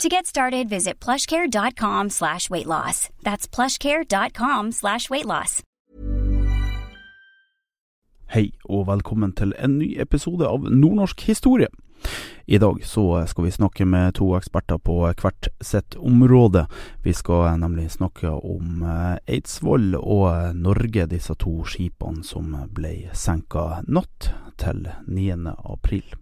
To get started, visit plushcare.com slash weight loss. That's plushcare.com slash weight loss. Hei, og velkommen til en ny episode av Nordnorsk historie. I dag så skal vi snakke med to eksperter på hvert sitt område. Vi skal nemlig snakke om eh, Eidsvoll og Norge, disse to skipene som ble senka natt til 9. april.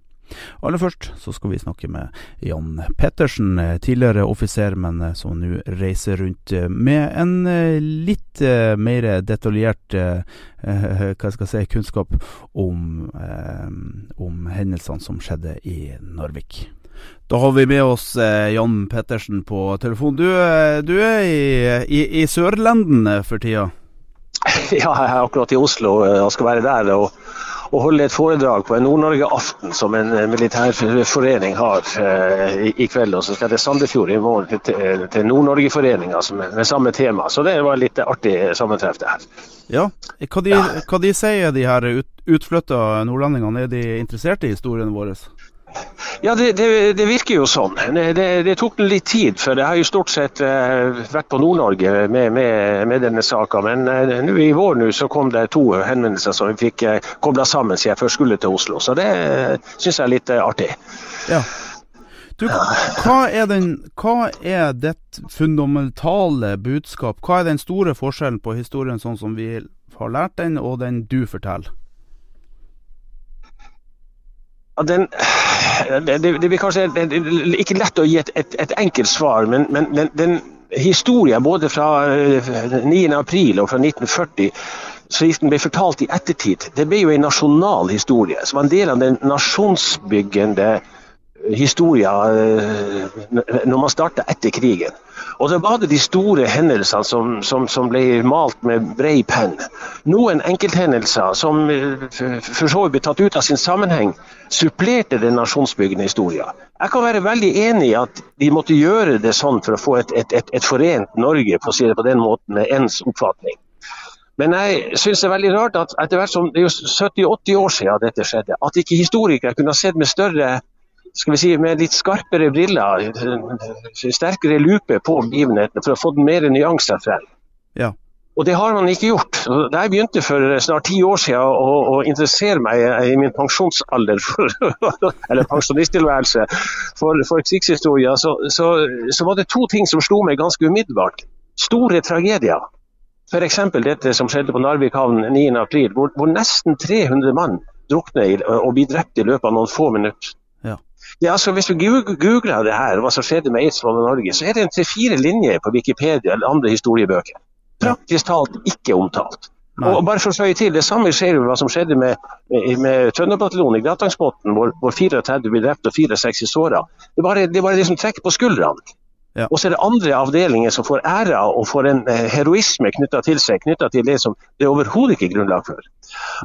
Aller først så skal vi snakke med Jan Pettersen, tidligere offiser, men eh, som nå reiser rundt eh, med en eh, litt mer detaljert hva skal jeg si, kunnskap om, om hendelsene som skjedde i Narvik. Da har vi med oss Jan Pettersen på telefon. Du, du er i, i, i Sørlenden for tida? Ja, jeg er akkurat i Oslo og skal være der. og å holde et foredrag på en Nord-Norge-aften som en militærforening har eh, i, kveld. Og så skal til Sandefjord i morgen til Nord-Norge-foreninga med samme tema. Så det var litt artig sammentreff, det her. Ja, hva de, hva de sier de her ut, utflytta nordlendingene? Er de interessert i historien vår? Ja, det, det, det, virker jo sånn. Det, det, tok litt tid, for jeg har jo stort sett uh, vært på Nord-Norge med, med, med, denne saka. Men uh, nå i vår nu, så kom det to henvendelser som vi fikk uh, eh, kobla sammen siden jeg først skulle til Oslo. Så det uh, syns jeg er litt artig. Ja. Du, hva er, den, hva er ditt fundamentale budskap? Hva er den store forskjellen på historien sånn som vi har lært den, og den du forteller? den, det, det, det, blir kanskje ikke lett å gi et, et, et enkelt svar, men, men den, den historien både fra 9.4 april og fra 1940 slik den ble fortalt i ettertid, det ble jo en nasjonal historie. Som en del av den nasjonsbyggende historien eh, når man starta etter krigen. Og så var det de store hendelsene som, som, som ble malt med bred penn. Noen enkelthendelser som eh, for så vidt ble tatt ut av sin sammenheng, supplerte den nasjonsbyggende historien. Jeg kan være veldig enig i at de måtte gjøre det sånn for å få et, et, et, et forent Norge på, si det på den måten, med ens oppfatning. Men jeg syns det er veldig rart at etter hvert som det er jo 70-80 år siden dette skjedde, at ikke historikere kunne ha sett med større skal vi si, med litt skarpere briller, sterkere lupe på begivenhetene for å få den mer nyanser frem. Ja. Og det har man ikke gjort. Da jeg begynte for snart ti år siden å, å interessere meg i min pensjonsalder, for, eller pensjonisttilværelse, for, for krigshistorie, så, så, så, var det to ting som slo meg ganske umiddelbart. Store tragedier. F.eks. dette som skjedde på Narvik havn 9.4, hvor, hvor nesten 300 mann drukner og blir drept i løpet av noen få minutter. Ja, altså Hvis du googler det her, hva som skjedde med Eidsvoll i Norge, så er det en tre-fire linjer på Wikipedia eller andre historiebøker. Praktisk talt ikke omtalt. Nei. Og bare for å søye til, Det samme skjer jo hva som skjedde med, med, Trønderbataljonen i Gratangsbotn, hvor, hvor 34 ble drept og 64 såra. Det er bare det, bare det som trekker på skuldrene. Ja. Og så er det andre avdelinger som får æra og får en eh, heroisme knytta til seg, knytta til det som det er overhodet ikke grunnlag for.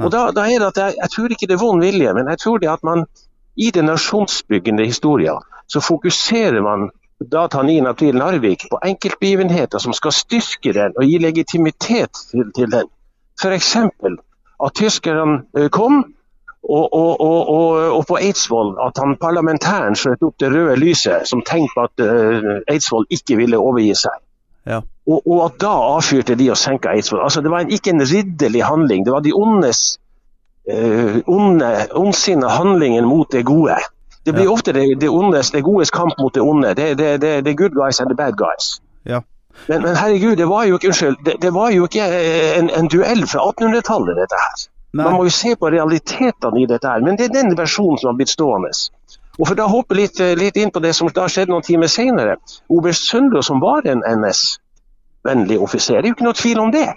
Og da, da, er det at jeg, jeg tror ikke det er vond vilje, men jeg tror det at man i den nasjonsbyggende historien så fokuserer man da tar 9. april Narvik på enkeltbegivenheter som skal styrke den og gi legitimitet til, til den. F.eks. at tyskerne eh, kom, og, og, og, og, på Eidsvoll at han parlamentæren skjøt opp det røde lyset som på at uh, Eidsvoll ikke ville overgi seg. Ja. Og, at da avfyrte de og senka Eidsvoll. Altså, det var en, ikke en ridderlig handling, det var de ondes uh, onde, ondsinne handlingen mot det gode. Det blir ja. ofte det, det, ondes, det godes kamp mot det onde. Det, er det, det good guys and the bad guys. Ja. Men, men, herregud, det var jo ikke, unnskyld, det, det var jo ikke eh, en, en duell fra 1800-tallet, dette her. Nei. Man må jo se på realitetene i dette her. Men det er den versjonen som har blitt stående. Og for da hoppe litt, eh, litt, inn på det som da skjedde noen timer senere. Oberst Søndre, som var en NS-vennlig offiser, det er jo ikke noe tvil om det.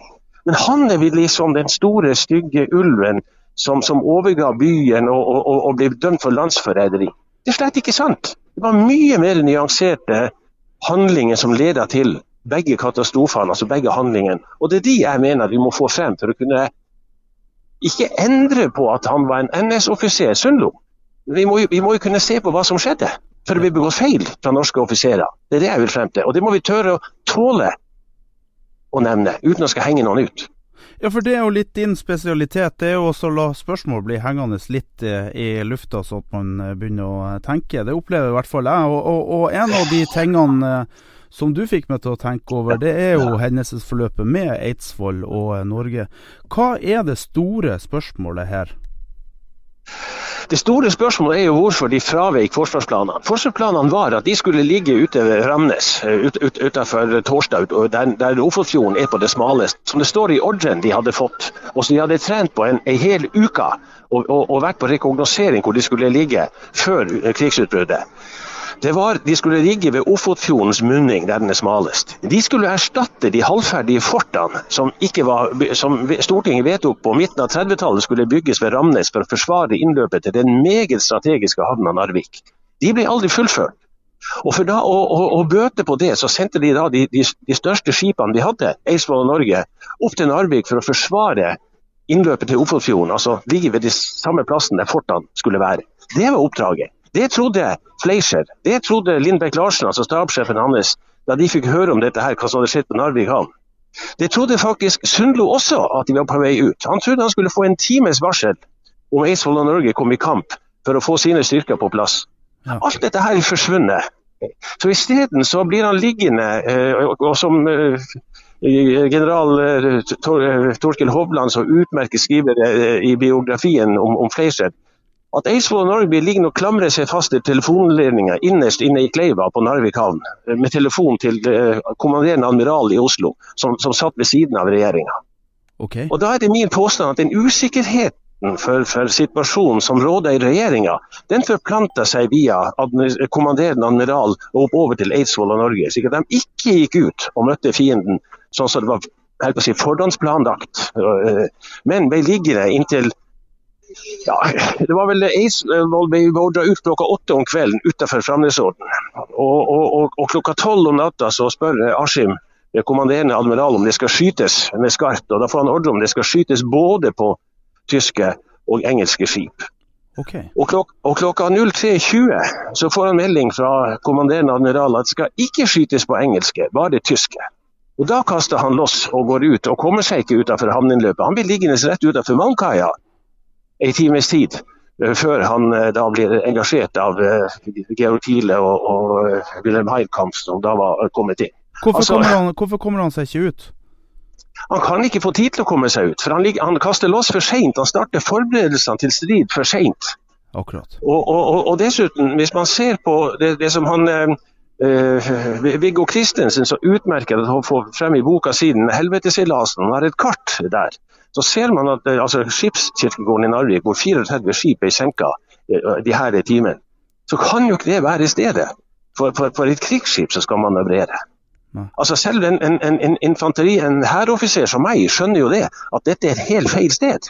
Men han er vel liksom den store, stygge ulven som, som overga byen og, og, og, ble dømt for landsforræderi. Det er slett ikke sant. Det var mye mer nyanserte handlinger som leda til begge katastrofene, altså begge handlingene. Og det er de jeg mener vi må få frem for å kunne ikke endre på at han var en NS-offiser, Sundlo. Vi, vi, må jo kunne se på hva som skjedde, for det ble begått feil fra norske offiserer. Det er det jeg vil frem til. Og det må vi tørre å tåle å nevne, uten å skal henge noen ut. Ja, for det er jo litt din spesialitet. Det er jo også å la spørsmål bli hengende litt eh, i lufta, så at man eh, begynner å eh, tenke. Det opplever i hvert fall jeg. Og, og, og en av de tingene som du fikk meg til å tenke over, det er jo hendelsesforløpet med Eidsvoll og Norge. Hva er det store spørsmålet her? Det store spørsmålet er jo hvorfor de fraveik forsvarsplanene. Forsvarsplanene var at de skulle ligge ute ved Ramnes, ut, ut, utenfor Tårstad, der, der Ofotfjorden er på det smaleste. Som det står i ordren de hadde fått, og som de hadde trent på en, en hel uke. Og, og, og vært på rekognosering hvor de skulle ligge før krigsutbruddet det var de skulle rigge ved Ofotfjordens munning, der den er smalest. De skulle erstatte de halvferdige fortene som, var, som Stortinget vedtok på midten av 30-tallet skulle bygges ved Ramnes for å forsvare innløpet til den meget strategiske havna Narvik. De ble aldri fullført. Og For da å, å, å bøte på det, så sendte de da de, de, de største skipene de hadde, Eidsvoll og Norge, opp til Narvik for å forsvare innløpet til Ofotfjorden. Altså ligge ved de samme plassen der fortene skulle være. Det var oppdraget. Det trodde Fleischer, det trodde Lindbekk Larsen, altså stabssjefen hans, da de fikk høre om dette her, hva som hadde skjedd på Narvik havn. Det trodde faktisk Sundlo også, at de var på vei ut. Han trodde han skulle få en times varsel om Eidsvoll og Norge kom i kamp for å få sine styrker på plass. Alt dette her er forsvunnet. Så Isteden så blir han liggende, eh, og som eh, general eh, Torkel Hovland så utmerket skriver i biografien om, om Fleischer, at Eidsvoll og Norge ligger og klamrer seg fast i telefonledninga innerst inne i Kleiva på Narvik havn, med telefon til eh, kommanderende admiral i Oslo, som, som satt ved siden av regjeringa. Okay. Og Da er det min påstand at den usikkerheten for, for situasjonen som råder i regjeringa, den forplanta seg via kommanderende admiral og oppover til Eidsvoll og Norge, slik at de ikke gikk ut og møtte fienden sånn som det var si, forhåndsplanlagt, eh, men ble liggende inntil ja, det var vel Eidsvoll ble beordra ut klokka åtte om kvelden utenfor Framnesodden. Og, og, og, og, klokka tolv om natta så spør Askim, kommanderende admiral, om det skal skytes med skarpt. Og da får han ordre om det skal skytes både på tyske og engelske skip. Okay. Og, klok og, klokka 03.20 så får han melding fra kommanderende admiral at det skal ikke skytes på engelske, bare tyske. Og Da kaster han loss og går ut, og kommer seg ikke utenfor havneinnløpet. Han blir liggende rett utenfor Malmkaia en times tid eh, før han eh, da blir engasjert av eh, Georg Thiele og, og Wilhelm Heidkamp, som da var kommet inn. Hvorfor, altså, kommer han, hvorfor, kommer han, seg ikke ut? Han kan ikke få tid til å komme seg ut, for han, han kaster loss for seint. Han starter forberedelsene til strid for seint. Og, og, og, dessuten, hvis man ser på det, det som han eh, Viggo Kristensen så utmerket han får frem i boka siden 'Helveteseilasen', han har et kart der så ser man at uh, altså, skipskirkegården i Narvik, hvor 34 skip er senka uh, de her timene, så kan jo ikke det være stedet for, for, for et krigsskip som skal manøvrere. Altså Selv en, en, en infanteri, en hæroffiser som meg skjønner jo det, at dette er et helt feil sted.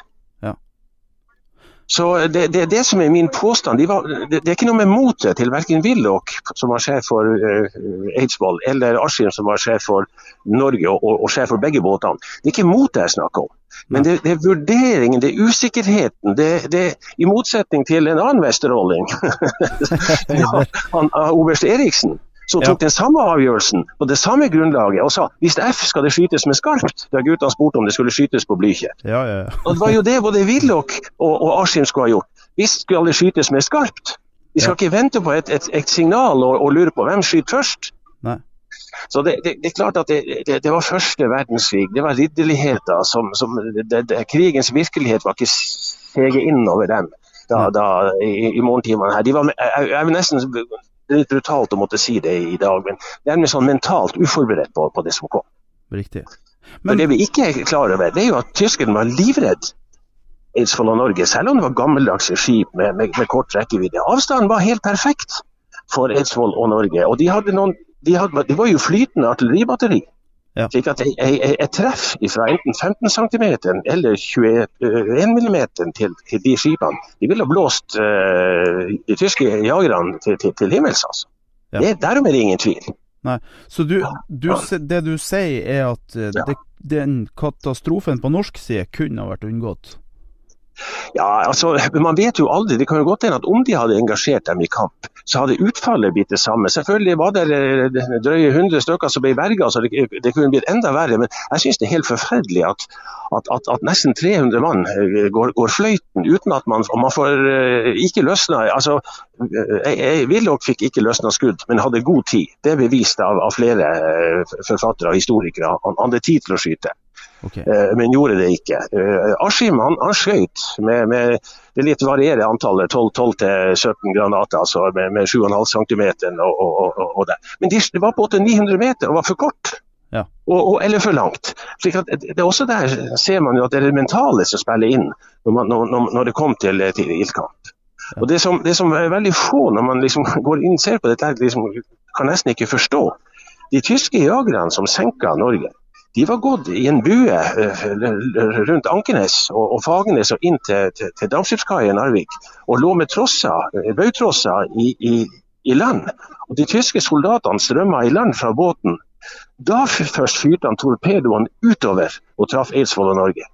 Så det, det, det som er min påstand. De var, det, det, er ikke noe med motet til verken Willoch, som var sjef for uh, Eidsvoll, eller Askim, som var sjef for Norge og, og, og sjef for begge båtene. Det er ikke motet jeg snakker om. Men det, det, er vurderingen, det er usikkerheten. Det, det, I motsetning til en annen vesterrolling, oberst Eriksen, som tok ja. den samme avgjørelsen på det samme grunnlaget og sa hvis F skal det skytes med skarpt, da guttene spurte om det skulle skytes på Blykjer. Ja, ja, og Det var jo det både Willoch og, og Askim skulle ha gjort. Hvis skal det skytes med skarpt. Vi skal ikke vente på et, et, et signal og, og, lure på hvem skyter først. Nei. Så det, det, det, er klart at det, det, var første verdenskrig. Det var ridderligheter som, som Krigens virkelighet var ikke seget inn over dem da, da, i, i morgentimene her. De var, jeg, jeg vil nesten det er litt brutalt å måtte si det i dag, men det er sånn mentalt uforberedt på, på det som kom. Riktig. Men... For det vi ikke er klar over, det er jo at tyskerne var livredd Eidsvoll og Norge, selv om det var gammeldagse skip med, med, med kort rekkevidde. Avstanden var helt perfekt for Eidsvoll og Norge. Og de, hadde noen, de, hadde, de var jo flytende artilleribatteri. Ja. Slik at et treff fra enten 15 cm eller 21 mm til, til, de skipene, de ville ha blåst uh, de tyske jagerne til, til, til himmels. altså. Ja. Det, derom er det ingen tvil. Nei. Så du, du, det du sier er at eh, det, den katastrofen på norsk side kunne ha vært unngått? Ja, altså, Man vet jo aldri. Det kan jo godt hende at om de hadde engasjert dem i kamp, så hadde utfallet blitt det samme. Selvfølgelig var det eh, drøye 100 stykker som ble verga, så det, det, kunne blitt enda verre. Men jeg syns det er helt forferdelig at, at, at, at nesten 300 mann eh, går, går, fløyten uten at man, man får uh, ikke løsna altså, Willoch fikk ikke løsna skudd, men hadde god tid. Det er bevist av, av flere forfattere og historikere. Han hadde tid til å skyte. Okay. Eh, men gjorde det ikke. Eh, Askim han, han skjøt med, med, det litt varierer antallet, 12-17 granater, altså med, med 7,5 cm. Og, og, og, og. Men de, det var på 800-900 meter og var for kort. Ja. Eller for langt. Det er også Der ser man jo at det er det mentale som spiller inn når, man, når, når det kom til, til ildkamp. Ja. Og det som, det som, er veldig få når man liksom går inn og ser på dette, liksom, kan nesten ikke forstå. De tyske jagerne som senka Norge, de var gått i en bue eh, rundt Ankenes og, og Fagernes og inn til, til, til dampskipskaia i Narvik og lå med trosser, eh, bautrosser i, i, i, land. Og De tyske soldatene strømma i land fra båten. Da først fyrte han torpedoene utover og traff Eidsvoll og Norge.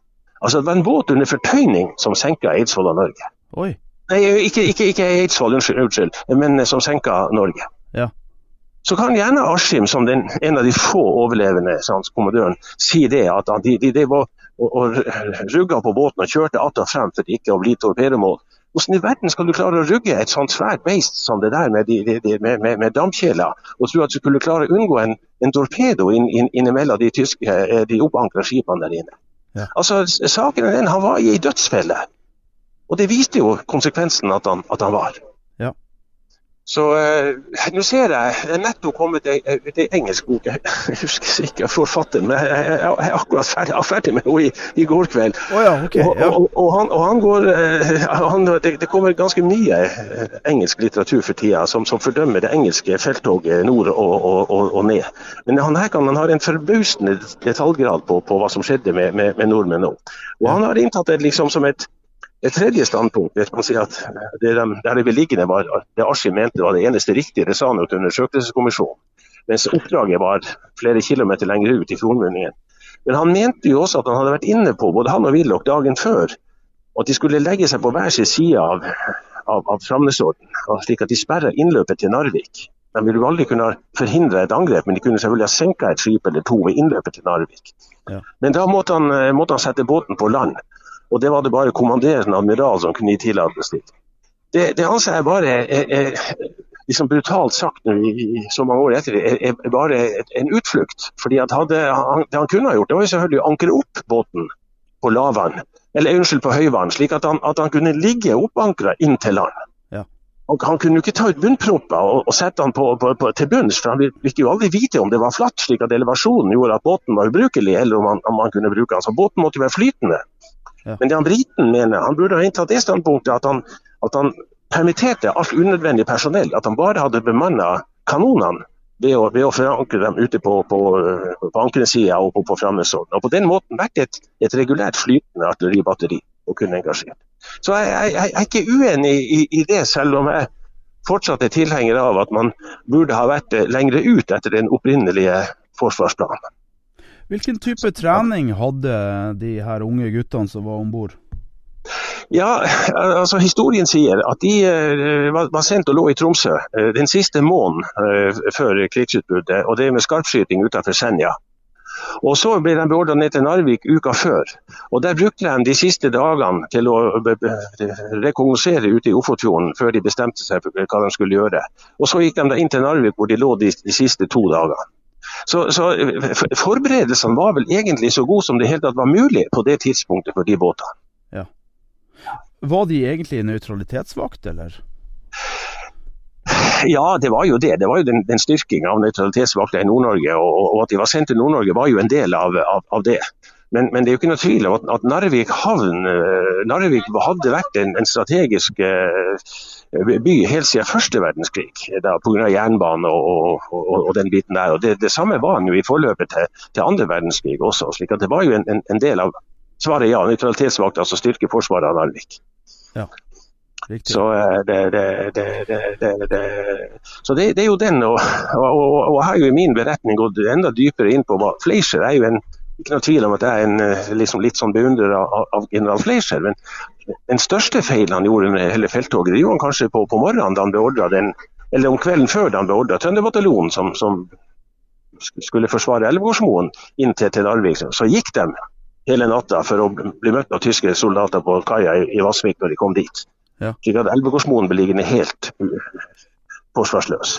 Altså Det var en båt under fortøyning som senka Eidsvoll og Norge. Oi. Nei, ikke, ikke, ikke Eidsvoll, unnskyld, unnskyld, men som senka Norge. Så kan gjerne Askim, som den, en av de få overlevende sans, kommandøren, si det at de, de, de var og, og rugga på båten og kjørte att og frem for ikke å bli torpedomål. Hvordan i verden skal du klare å rugge et sånt svært beist som det der med, de, de, med, med, med dampkjeler, og tro at du skulle klare å unngå en, en torpedo inn, inn, innimellom de, tyske, eh, de oppankra skipene der inne? Ja. Altså, Saken er den, han var i ei dødsfelle. Og det viste jo konsekvensen at han, at han var. Så eh, nå ser jeg det er nettopp kommet ei, ei engelsk bok. Jeg husker ikke forfatteren, men jeg, jeg, jeg er akkurat ferdig, ferdig med henne i, i, går kveld. Oh ja, okay, ja. Og, og, og, han, og, han, går eh, han, det, det, kommer ganske mye eh, engelsk litteratur for tida som, som fordømmer det engelske felttoget nord og, ned. Men han her kan han har en forbausende detaljgrad på, på, hva som skjedde med, med, med nordmenn nå. Og han har inntatt det liksom som et et tredje standpunkt vet man si at det, de, der det beliggende var det Askim mente var det eneste riktige det sa han til undersøkelseskommisjonen. Mens oppdraget var flere kilometer lenger ut i fjordmunningen. Men han mente jo også at han hadde vært inne på, både han og Willoch, dagen før, at de skulle legge seg på hver sin side av, av, av Framnesorden, slik at de sperra innløpet til Narvik. De ville jo aldri kunne forhindre et angrep, men de kunne selvfølgelig ha senka et skip eller to ved innløpet til Narvik. Ja. Men da måtte han, måtte han sette båten på land. Og det var det bare kommanderende admiral som kunne gi tillatelse til. Det, det anser jeg bare er, er, liksom brutalt sagt i, så mange år etter, er, er bare en utflukt. Fordi hadde, han, Det han kunne ha gjort, det var jo selvfølgelig å ankre opp båten på lavvann, eller unnskyld, på høyvann, slik at han, at han kunne ligge oppankra inn til land. Og Han kunne jo ikke ta ut bunnpropper og, og, sette den på, på, på, til bunns, for han ville jo aldri vite om det var flatt, slik at elevasjonen gjorde at båten var ubrukelig, eller om han, om han kunne bruke den. Så båten måtte jo være flytende. Ja. Men det han briten mener, han burde ha inntatt det standpunktet at han, at han permitterte alt unødvendig personell. At han bare hadde bemanna kanonene ved å, ved å forankre dem ute på, på, på ankersida og på, på. Og på den måten vært et, et regulært flytende artilleribatteri og kunne engasjert. Så jeg, jeg, jeg, er ikke uenig i, i, det, selv om jeg fortsatt er tilhenger av at man burde ha vært lengre ut etter den opprinnelige forsvarsplanen. Hvilken type trening hadde de her unge guttene som var om bord? Ja, altså Historien sier at de uh, var sendt og lå i Tromsø uh, den siste måneden uh, før krigsutbruddet, og det med skarpskyting utenfor Senja. Og Så ble de beordret ned til Narvik uka før. og Der brukte de de siste dagene til å rekognosere ute i Ofotfjorden før de bestemte seg for hva de skulle gjøre. Og Så gikk de da inn til Narvik hvor de lå de, de siste to dagene. Så, så forberedelsene var vel egentlig så gode som det helt tatt var mulig på det tidspunktet for de båtene. Ja. Var de egentlig nøytralitetsvakt, eller? Ja, det var jo det. Det var jo den, den styrkinga av nøytralitetsvakta i Nord-Norge. Og, og, at de var sendt til Nord-Norge var jo en del av, av, av det. Men, men, det er jo ikke noe tvil om at, at Narvik havn uh, Narvik hadde vært en, en strategisk uh, by helt siden første verdenskrig, pga. jernbane og, og, og, den biten der. Og det, det, samme var han jo i forløpet til, til andre verdenskrig også. slik at det var jo en, en, en del av svaret ja, nøytralitetsvakta, altså styrke forsvaret av Narvik. Ja. Så det, det, så det, er jo den. Og, og, og, og jeg har jo i min beretning gått enda dypere inn på hva Fleischer er jo en ikke noe tvil om at jeg er en liksom, litt sånn beundrer av, av, general Fleischer. Men den største feilen han gjorde med hele felttoget, det gjorde han kanskje på, på morgenen da han beordra den, eller om kvelden før da han beordra Trønderbataljonen, som, som skulle forsvare Elvegårdsmoen inn til, til Narvik. Så gikk de hele natta for å bli møtt av tyske soldater på kaia i, i Vassvik når de kom dit. Ja. Slik at Elvegårdsmoen ble liggende helt forsvarsløs.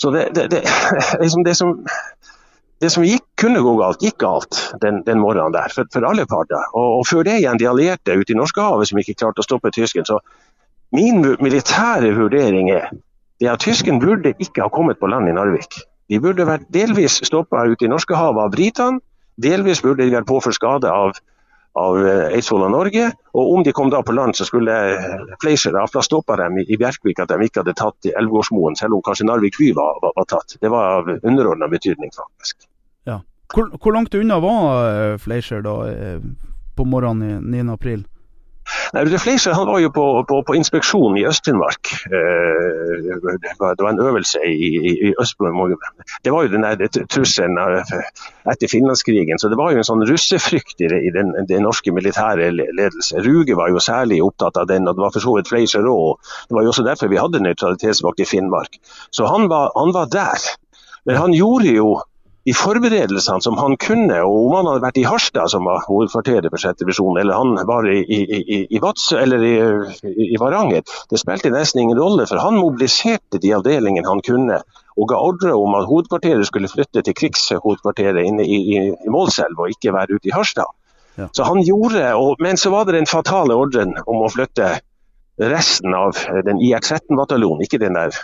Så det, det, det, liksom det, som, det som gikk, kunne gå galt, gikk galt den, den morgenen der, for, for alle parter. Og, og, før det igjen de allierte ute i Norskehavet som ikke klarte å stoppe tysken. Så min militære vurdering er det at tysken burde ikke ha kommet på land i Narvik. De burde vært delvis stoppa ute i Norskehavet av britene, Delvis burde de vært påført skade av, av eh, Eidsvoll og Norge. Og om de kom da på land, så skulle Fleischer ha stoppa dem i, Bjerkvik at de ikke hadde tatt Elvegårdsmoen, selv om kanskje Narvik by var, var, var, tatt. Det var av underordna betydning, faktisk. Hvor, hvor, langt unna var eh, Fleischer da, eh, på morgenen 9.4? Nei, Fleischer han var jo på, på, på inspeksjon i Øst-Finnmark. Eh, det, var en øvelse i, i, i Østblom. Det var jo den trusselen etter Finlandskrigen. Så det var jo en sånn russefrykt i, i den, den, norske militære ledelse. Ruge var jo særlig opptatt av den, og det var for så vidt Fleischer òg. Det var jo også derfor vi hadde nøytralitetsvakt i Finnmark. Så han var, han var der. Men han gjorde jo de forberedelsene som han kunne, og om han hadde vært i Harstad, som var hovedkvarteret for 6. divisjon, eller han var i, i, i, Vadsø eller i, i, Varanger, det spilte nesten ingen rolle. For han mobiliserte de avdelingene han kunne, og ga ordre om at hovedkvarteret skulle flytte til krigshovedkvarteret inne i, i, Målselv, og ikke være ute i Harstad. Ja. Så han gjorde, og, Men så var det den fatale ordren om å flytte resten av den IX-13-bataljonen, ikke den der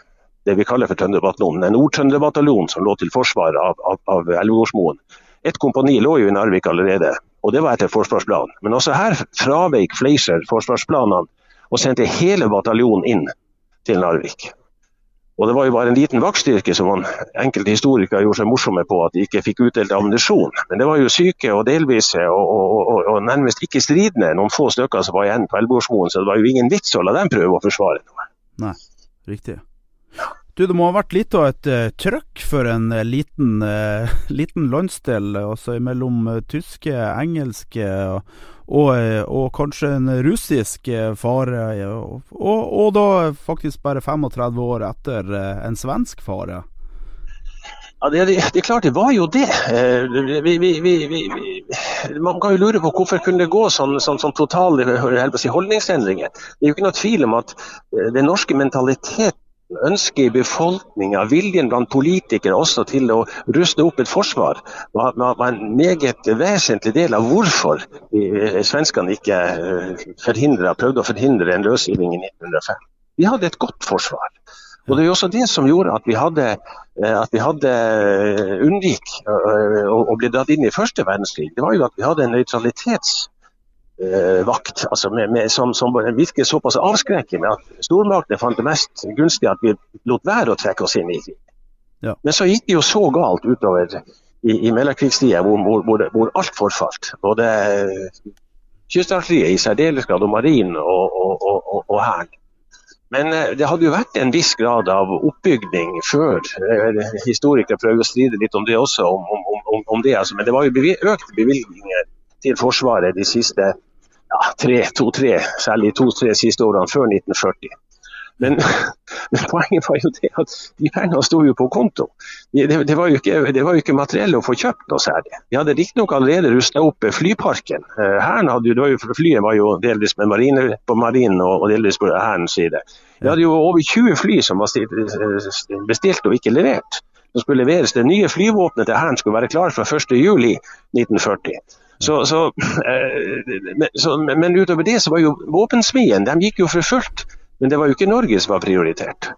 det vi kaller for Trønderbataljonen. En Nord-Trønderbataljon som lå til forsvar av, av, av Elvegårdsmoen. Et kompani lå jo i Narvik allerede, og det var etter forsvarsplanen. Men også her fraveik Fleischer forsvarsplanene og sendte hele bataljonen inn til Narvik. Og Det var jo bare en liten vaktstyrke som man, enkelte historikere gjorde seg morsomme på at de ikke fikk utdelt ammunisjon. Men det var jo syke og delvise og, og, og, og, nærmest ikke stridende, noen få stykker som var igjen på Elvegårdsmoen. Så det var jo ingen vits å la dem prøve å forsvare noe. Nei, riktig. Du, det må ha vært litt av et uh, trøkk for en uh, liten, uh, liten, landsdel, altså mellom tyske, engelske og, og, kanskje en russisk fare, og, og, da faktisk bare 35 år etter en svensk fare. Ja, det, det, det, er klart det var jo det. Vi, vi, vi, man kan jo lure på hvorfor kunne det gå sånn, sånn, sånn totale holdningsendringer. Det er jo ikke noe tvil om at den norske mentaliteten ønsket i befolkninga, viljen blant politikere også til å ruste opp et forsvar, var, var en meget vesentlig del av hvorfor svenskene ikke eh, prøvde å forhindre en løsgivning i 1905. Vi hadde et godt forsvar. Og Det er jo også det som gjorde at vi hadde, eh, at vi hadde eh, unngikk å bli dratt inn i første verdenskrig. Det var jo at vi hadde en nøytralitets eh, vakt, altså med, med, som, som, virker såpass avskrekkende at stormaktene fant det mest gunstig at vi lot være å trekke oss inn i krig. Ja. Men så gikk det jo så galt utover i, i mellomkrigstida hvor, hvor, hvor, alt forfalt. Både kystartilleriet i særdeles grad og marinen og, og, og, Hæren. Men eh, det hadde jo vært en viss grad av oppbygning før. Eh, historikere prøver å stride litt om det også, om, om, om, om det, altså. men det var jo økte bevilgninger til Forsvaret de siste ja, tre, to-tre, særlig to-tre siste årene før 1940. Men, men, poenget var jo det at de pengene sto jo på konto. Det, det, var, jo ikke, ikke materiell å få kjøpt noe særlig. Vi hadde riktignok allerede rusta opp flyparken. Eh, Hæren hadde jo, jo, Flyet var jo delvis med marine, på marinen og, og delvis på Hærens side. Vi hadde jo over 20 fly som var bestilt og ikke levert. Som skulle leveres. Det nye flyvåpenet til Hæren skulle være klart fra 1.7.1940. Så, så, eh, men, så, men utover det så var jo våpensmien de gikk jo for fullt. Men det var jo ikke Norge som var prioritert.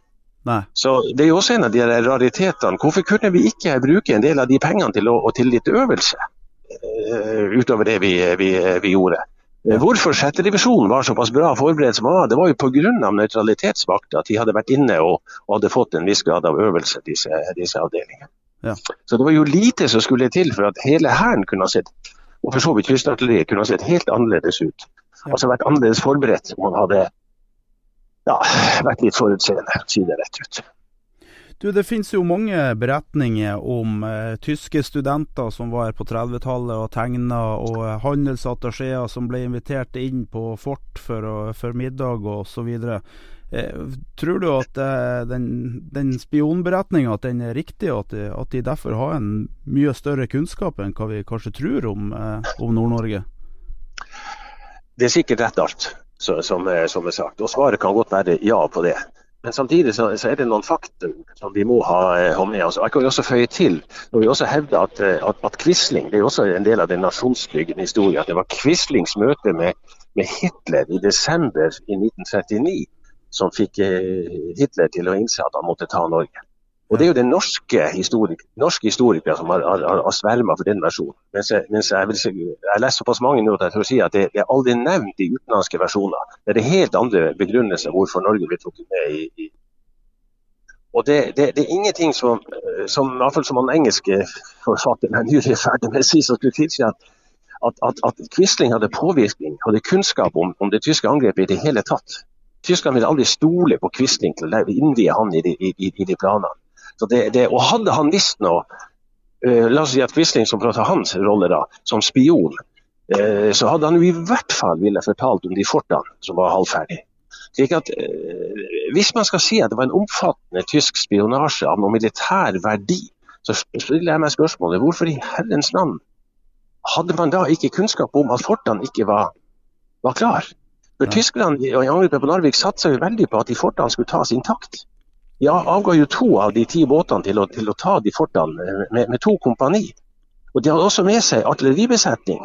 Nei. Så Det er jo også en av de raritetene. Hvorfor kunne vi ikke bruke en del av de pengene til, å, til litt øvelse? Uh, utover det vi, vi, vi gjorde. Hvorfor sjette divisjon var såpass bra forberedt som var, det var jo pga. nøytralitetsvakta. At de hadde vært inne og, og, hadde fått en viss grad av øvelse, disse, disse avdelingene. Ja. Så det var jo lite som skulle til for at hele Hæren kunne ha sett og for så vidt kystartilleriet kunne ha sett helt annerledes ut. Altså vært annerledes forberedt om man hadde ja, vært litt forutseende, si det rett ut. Du, Det finnes jo mange beretninger om eh, tyske studenter som var her på 30-tallet og tegna, og eh, handelsattachéer som ble invitert inn på fort for, for middag osv. Eh, tror du at eh, den, den spionberetninga er riktig, og at de, at de, derfor har en mye større kunnskap enn hva vi kanskje tror om, eh, om Nord-Norge? Det er sikkert rett alt, som, som, er sagt. Og svaret kan godt være ja på det. Men samtidig så, så, er det noen fakta som vi må ha, ha med oss. Jeg kan også føye til når vi også hevder at, at, at, Quisling det er også en del av den nasjonsbyggende historien. At det var Quislings møte med, med, Hitler i desember i 1939 som fikk eh, Hitler til å innse at han måtte ta Norge. Og Det er jo den norske, historik norske historikere som har, har, har sverma for den versjonen. Mens jeg, mens jeg, vil, jeg leser såpass mange nå at jeg å si at det, det, er aldri nevnt i utenlandske versjoner. Det er det helt andre begrunnelser hvorfor Norge blir trukket med i, i og det, det, det, er ingenting som, som i hvert fall som han engelske forfatteren er nylig ferdig med å si, som skulle tilsi at, at, at Quisling hadde påvirkning, hadde kunnskap om, om det tyske angrepet i det hele tatt. Tyskerne ville aldri stole på Quisling til å innvie han i de, i, i de planene. Det, det, og hadde han visst noe, uh, la oss si at Quisling som prater hans rolle da, som spion, uh, så hadde han jo i hvert fall ville fortalt om de fortene som var halvferdige. Slik at uh, Hvis man skal si at det var en omfattende tysk spionasje av noe militær verdi, så stiller jeg meg spørsmålet hvorfor i herrens navn hadde man da ikke kunnskap om at fortene ikke var, var klar? For ja. Tyskerne i angrepet på Narvik satsa jo veldig på at de fortene skulle tas intakt. Ja, avga jo to av de ti båtene til å, til å ta de fortene med, med, to kompani. Og De hadde også med seg artilleribesetning.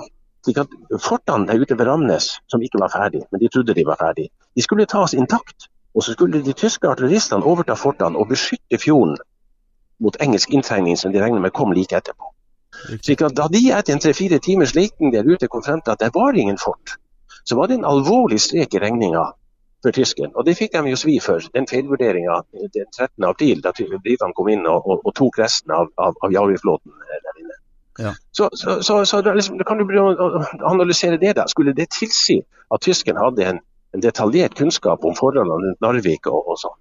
slik at Fortene der ute ved Ramnes, som ikke var ferdig, men de trodde de var ferdig, de skulle tas intakt. Og så skulle de tyske artilleristene overta fortene og beskytte fjorden mot engelsk inntrengning, som de regner med kom like etterpå. Slik at Da de etter en tre-fire timers leting der ute kom frem til at det var ingen fort, så var det en alvorlig strek i regninga for tysken. Og det fikk de jo svi for, den feilvurderinga den 13. april, da britene kom inn og, og, og tok resten av, av, av jagerflåten der inne. Ja. Så, så, så, så liksom, kan du analysere det. da. Skulle det tilsi at tysken hadde en, en, detaljert kunnskap om forholdene rundt Narvik og, og sånn?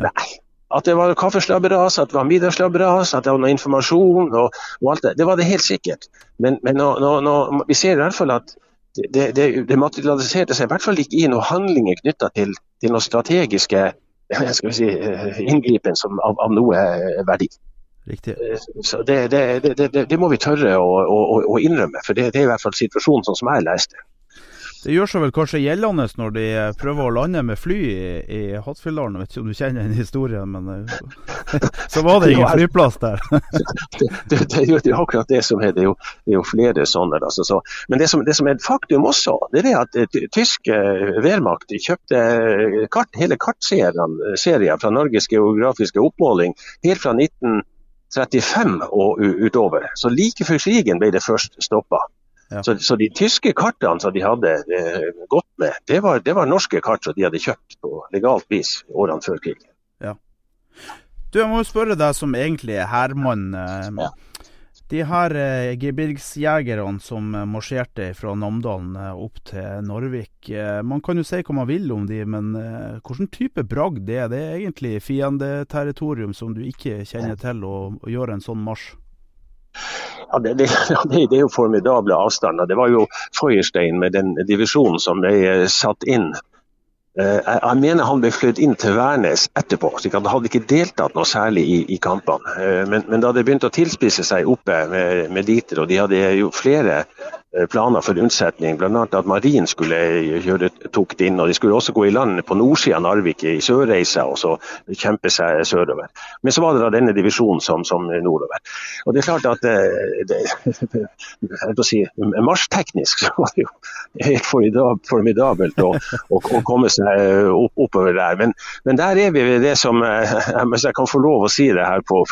Ja. Nei. At det var kaffeslabberas, at det var middagsslabberas, at det var noe informasjon og, og alt det. Det var det helt sikkert. Men, men nå, nå, nå, vi ser i hvert fall at det, det, det, materialiserte seg i hvert fall ikke i noen handlinger knytta til, til noen strategiske si, eh, inngripen som, av, av, noe eh, verdi. Riktig. Eh, så det, det, må vi tørre å, å, å innrømme, for det, er i hvert fall situasjonen sånn som jeg leste. Det gjør seg vel kanskje gjeldende når de prøver å lande med fly i, i Hattfjelldalen. Vet ikke om du kjenner den historien, men eh, så var det ingen flyplass der. det, det, det, er jo akkurat det som er. Det er jo, det er jo flere sånne. Altså, så. Men det som, det som, er et faktum også, det er at uh, tysk Wehrmacht kjøpte kart, hele kartserien fra Norges geografiske oppmåling helt fra 1935 og utover. Så like før krigen ble det først stoppa. Ja. Så, så, de tyske kartene som de hadde eh, gått med, det var, det var, norske kart som de hadde kjøpt på legalt vis årene før krigen. Ja. Du, Jeg må jo spørre deg som egentlig er hærmann. Eh. De her eh, gebirgsjegerne som marsjerte fra Namdalen eh, opp til Narvik. Eh, man kan jo si hva man vil om de, men eh, hvilken type bragd det er? Det er egentlig fiendeterritorium som du ikke kjenner til, å gjøre en sånn marsj? Ja, det, det, det, er jo formidable avstander. Det var jo Feuerstein med den divisjonen som ble eh, satt inn. Eh, jeg mener han ble flyttet inn til Værnes etterpå, så han hadde ikke deltatt noe særlig i, i kampene. Eh, men, men, da det begynte å tilspisse seg oppe med, med Dieter, og de hadde jo flere Eh, planer for unnsetning, bl.a. at Marin skulle gjøre tukt inn. og De skulle også gå i land på nordsida av Narvik, i Sørreisa, og så kjempe seg sørover. Men så var det da denne divisjonen som, som nordover. Og det er klart at det, det, si, Marsjteknisk så var det jo helt formidabelt å, å, å komme seg opp, oppover der. Men, men, der er vi ved det som eh, Hvis jeg kan få lov å si det her på,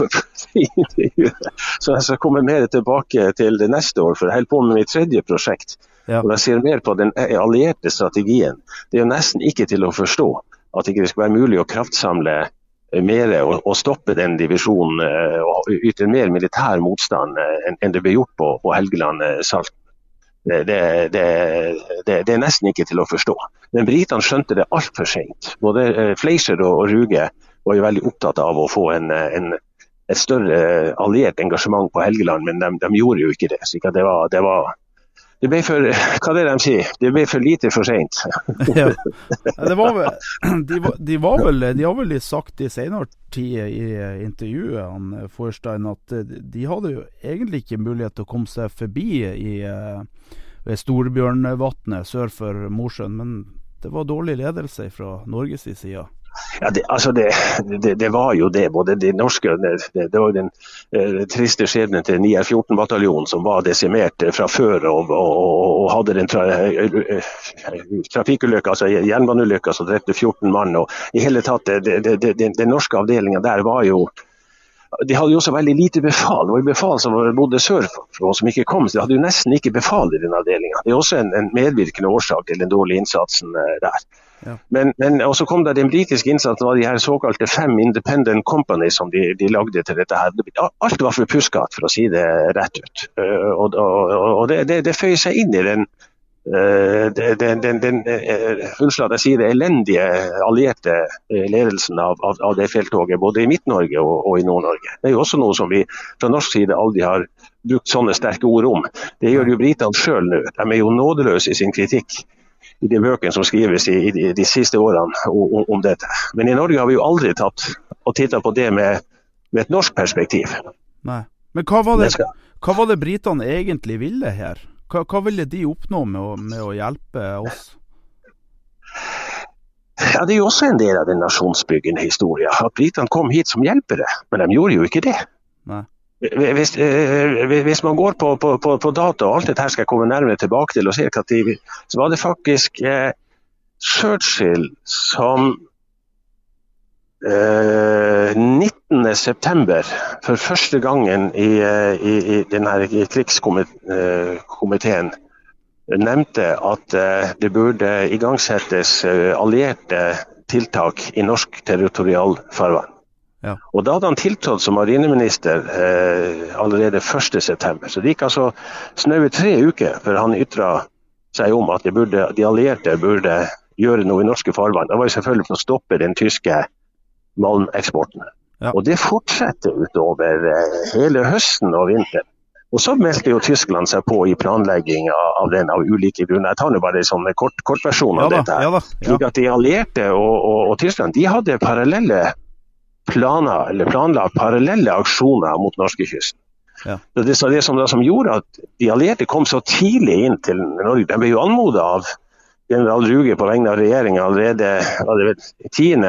så jeg skal komme mer tilbake til det neste år. for jeg holder på med mitt tredje prosjekt. Ja. Og jeg ser mer på den allierte strategien. Det er jo nesten ikke til å forstå at det ikke skal være mulig å kraftsamle mer og, og stoppe den divisjonen eh, og yte mer militær motstand eh, enn, det ble gjort på, på Helgeland eh, Salten. Det, det, det, det, er nesten ikke til å forstå. Men britene skjønte det altfor seint. Både Fleischer og Ruge var jo veldig opptatt av å få en, en, et større alliert engasjement på Helgeland, men de, de gjorde jo ikke det. Så det var, var det ble for hva er det de sier? Det ble for lite for seint. ja. de, de, var vel, de har vel sagt i senere tid i intervjuet han Forstein, at de hadde jo egentlig ikke mulighet til å komme seg forbi i, ved Storbjørnvatnet sør for Mosjøen, men det var dårlig ledelse fra Norges side. Ja, det, altså det, det, det, var jo det. både de norske, Det, var den eh, triste skjebnen til 914-bataljonen som var desimert eh, fra før og, og, og hadde den tra, trafikkulykka, altså jernbaneulykka som drepte 14 mann. og i hele tatt, Den norske avdelinga der var jo de hadde jo også veldig lite befal. Det var jo befal som bodde sør for oss som ikke kom. så De hadde jo nesten ikke befal i den avdelinga. Det er også en, en medvirkende årsak til den dårlige innsatsen eh, der. Men, men så kom det den britiske innsatsen av de her såkalte fem independent companies som de, de lagde til dette. her. Alt var for puskete, for å si det rett ut. Uh, og, og, og det, det, det, føyer seg inn i den, uh, den, den, den uh, unnskyld at jeg sier det, elendige allierte ledelsen av, av, av det felttoget, både i Midt-Norge og, og, i Nord-Norge. Det er jo også noe som vi fra norsk side aldri har brukt sånne sterke ord om. Det gjør jo britene sjøl nå. De er jo nådeløse i sin kritikk i de bøkene som skrives i, i de, siste årene om, om, dette. Men i Norge har vi jo aldri tatt og titta på det med, med, et norsk perspektiv. Nei. Men hva var det, hva var det britene egentlig ville her? Hva, hva ville de oppnå med å, med å, hjelpe oss? Ja, Det er jo også en del av den nasjonsbyggende historien. At britene kom hit som hjelpere. Men de gjorde jo ikke det. Nei. Hvis, eh, hvis, man går på, på, på, data, og alt dette skal jeg komme nærmere tilbake til, og se hva så var det faktisk eh, Churchill som eh, 19.9. for første gangen i, eh, i, i denne krigskomiteen nevnte at eh, det burde igangsettes eh, allierte tiltak i norsk territorialfarvann. Ja. Og Da hadde han tiltrådt som marineminister eh, allerede 1.9. Så det gikk altså snaue tre uker før han ytra seg om at de, burde, de, allierte burde gjøre noe i norske farvann. Det var jo selvfølgelig for å stoppe den tyske malmeksporten. Ja. Og det fortsetter utover eh, hele høsten og vinteren. Og så meldte jo Tyskland seg på i planlegging av den av ulike grunner. Jeg tar nå bare en sånn kort, kortversjon av ja, dette. her. Ja, Slik at De allierte og, og, og Tyskland de hadde parallelle planer, eller planla parallelle aksjoner mot norskekysten. Ja. Det, det, det som, det som gjorde at de allierte kom så tidlig inn til Norge, de ble jo anmoda av general Ruge på vegne av regjeringa allerede 10.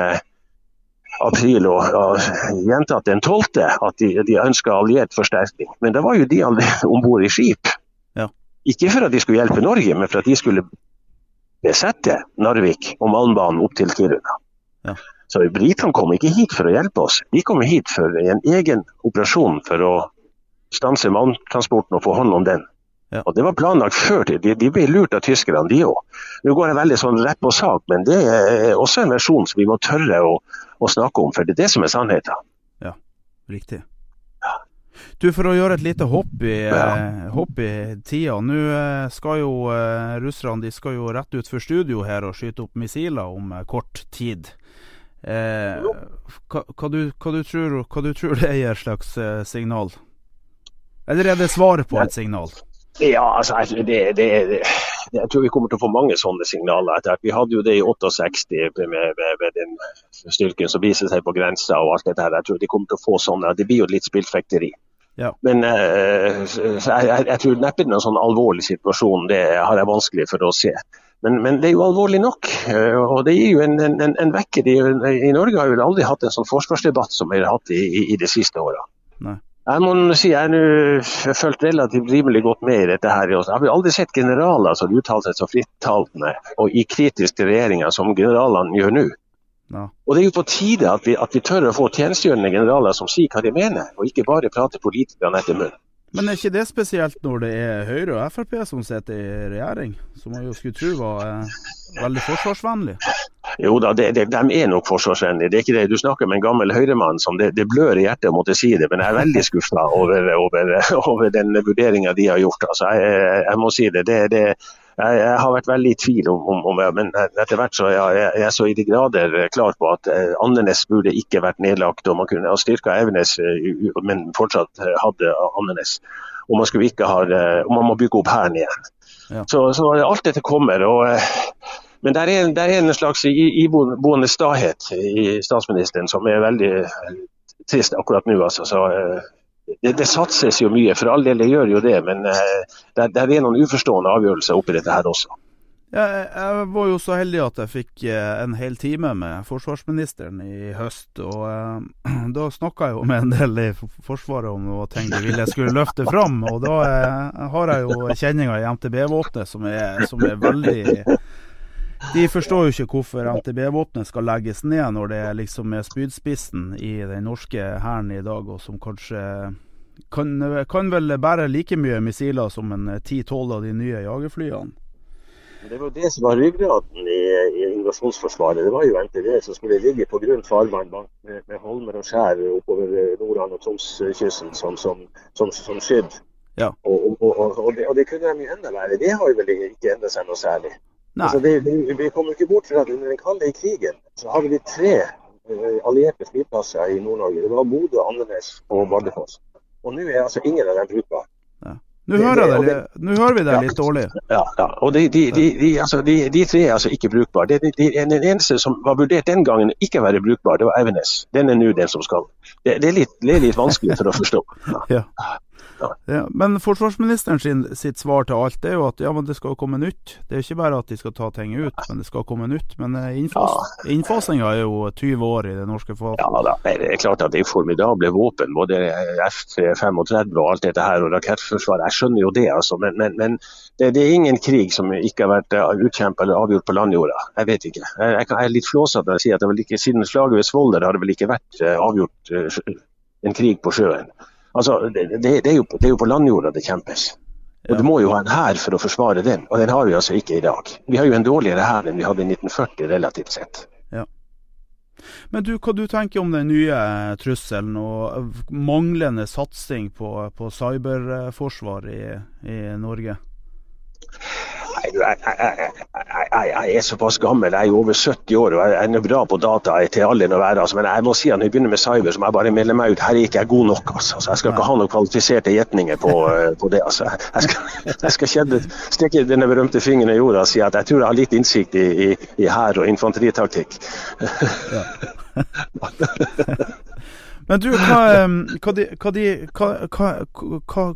april og, og gjentatt den 12. at de, de ønska alliert forsterkning. Men det var jo de om bord i skip. Ja. Ikke for at de skulle hjelpe Norge, men for at de skulle besette Narvik og Malmbanen opp til Kiruna. Ja. Så Britene kom ikke hit for å hjelpe oss, de kom hit for en egen operasjon for å stanse malmtransporten og få hånd om den. Ja. Og Det var planlagt før. De, de ble lurt av tyskerne, de òg. Nå går jeg veldig sånn rett på sak, men det er også en versjon som vi må tørre å, å snakke om, for det er det som er sannheten. Ja, riktig. Du, For å gjøre et lite hopp i, ja. eh, hopp i tida. Nå eh, skal jo eh, russerne de skal jo rett ut for studio her og skyte opp missiler om kort tid. Eh, hva, hva, du, hva, du tror, hva, du, tror, det er et slags eh, signal? Eller er det svaret på et signal? Ja, altså, det, det, det, jeg tror vi kommer til å få mange sånne signaler. etter at Vi hadde jo det i 68 med, med, med den styrken som viser seg på grensa og alt dette her. Jeg tror de kommer til å få sånne. Det blir jo litt spillfekteri. Ja. Men eh, jeg, jeg, jeg, tror neppe det er en sånn alvorlig situasjon. Det har jeg vanskelig for å se. Men, men, det er jo alvorlig nok. Eh, og det gir jo en, en, en vekker. I Norge har vi aldri hatt en sånn forsvarsdebatt som vi har hatt i, i, i de siste åra. Jeg må si jeg har fulgt relativt rimelig godt med i dette. her. Jeg har aldri sett generaler som uttaler seg så frittalende og i kritisk til regjeringa som generalene gjør nå. Ja. Og Det er jo på tide at vi, at vi tør å få tjenestegjørende generaler som sier hva de mener, og ikke bare prater politikerne etter munnen. Men er ikke det spesielt når det er Høyre og Frp som sitter i regjering, som man jo skulle tro var eh, veldig forsvarsvennlig? Jo da, det, det, de er nok forsvarsvennlige. Det er ikke det. Du snakker med en gammel høyremann som det, det blør i hjertet å måtte si det, men jeg er veldig skuffa over, over, over, den vurderinga de har gjort. Altså, jeg, jeg, må si det. det, det jeg, har vært veldig i tvil om, om, om men etter hvert så er jeg, jeg så i de grader klar på at eh, Andenes burde ikke vært nedlagt. og Man kunne ha styrka Evenes, eh, men fortsatt hadde Andenes. Og man, ikke ha, og man må bygge opp hæren igjen. Ja. Så, så, alt dette kommer. og men det er, det er en slags iboende stahet i statsministeren som er veldig trist akkurat nå. Altså. Så, det, det, satses jo mye, for all del det gjør jo det. Men det, det er noen uforstående avgjørelser oppi dette her også. Ja, jeg var jo så heldig at jeg fikk en hel time med forsvarsministeren i høst. og eh, Da snakka jeg jo med en del i Forsvaret om noe ting de ville skulle løfte fram. Og da eh, har jeg jo kjenninger i MTB-våpenet som, som, er veldig de forstår jo ikke hvorfor MTB-våpenet skal legges ned, når det liksom er spydspissen i den norske hæren i dag, og som kanskje kan, kan vel bære like mye missiler som en 10-12 av de nye jagerflyene. Det var det som var ryggraden i, i invasjonsforsvaret. Det var jo NTB som skulle ligge på grunn farvann med, med holmer og skjær oppover Nordland og Tromskysten som, som, som, som skydd. Ja. Og, og, og, det, og det kunne de jo enda være. Det har jo vel ikke endret seg noe særlig. Altså, vi, vi, vi, kommer ikke bort fra at under den kalde krigen så hadde vi tre uh, allierte flyplasser i Nord-Norge. Det var Bodø, Andenes og Bardufoss. Og nå er altså ingen av dem brukbare. Ja. Nå hører, det, det, nå hører, vi deg litt dårlig. Ja, ja. og de, de, de, altså, de, tre er altså ikke brukbare. den eneste som var vurdert den gangen ikke å være brukbar, det var Evenes. Den er nå den som skal. Det, er litt, det, er litt, vanskelig for å forstå. Ja. Ja, men forsvarsministeren sin, sitt svar til alt er jo at ja, men det skal komme nytt. Det er ikke bare at de skal ta ting ut, men det skal komme nytt. Men eh, innfas, ja. innfasinga er jo 20 år i det norske forsvaret. Ja da, det er klart at det er formidable våpen. Både F-35 og alt dette her, og rakettforsvaret. Jeg skjønner jo det, altså. Men, men, men det, det, er ingen krig som ikke har vært eh, utkjempa eller avgjort på landjorda. Jeg vet ikke. Jeg, jeg er litt flåsete når jeg sier at det vel ikke, siden slaget ved Svolder har det vel ikke vært eh, avgjort en krig på sjøen. Altså, det, det, er jo, det, er jo, på landjorda det kjempes. Og. Du må jo ha en hær for å forsvare den, og den har vi altså ikke i dag. Vi har jo en dårligere hær enn vi hadde i 1940 relativt sett. Ja. Men du, hva du tenker om den nye trusselen og manglende satsing på, på cyberforsvar i, i Norge? Jeg, jeg, jeg, jeg, er såpass gammel, jeg er jo over 70 år og jeg er bra på data til alle være. Altså, men jeg må si at når jeg begynner med cyber, så må jeg bare melde meg ut. Her er ikke jeg god nok. Altså. Så jeg skal ikke ha noen kvalifiserte gjetninger på, eh, på, det. Altså. Jeg skal, jeg skal kjede, stikke denne berømte fingeren i jorda og si at jeg tror jeg har litt innsikt i, i, i hær og infanteritaktikk. Ja. Men du, hva, hva, de, hva, de,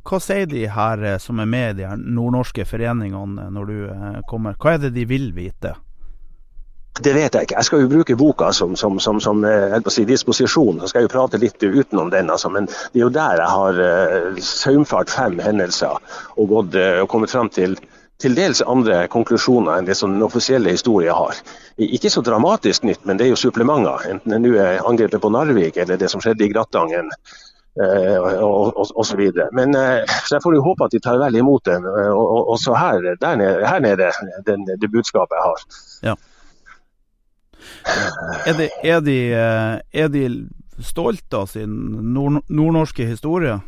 hva, sier de her eh, som er med i de nordnorske foreningene når du eh, kommer? Hva er det de vil vite? Det vet jeg ikke. Jeg skal jo bruke boka som, som, som, som eh, si, disposisjon. Så skal jeg jo prate litt utenom den. Altså. Men det er jo der jeg har uh, saumfart fem hendelser og, gått, uh, og kommet fram til til dels andre konklusjoner enn det som den offisielle historien har. Ikke så dramatisk nytt, men det er jo supplementer. Enten det nå er angrepet på Narvik eller det som skjedde i Grattangen. osv. så videre. Men uh, så jeg får jo håpe at de tar vel imot den. Uh, og, også her, nede, her nede, den, det budskapet jeg har. Ja. Er de, er de, er de stolte av sin nord nordnorske historie?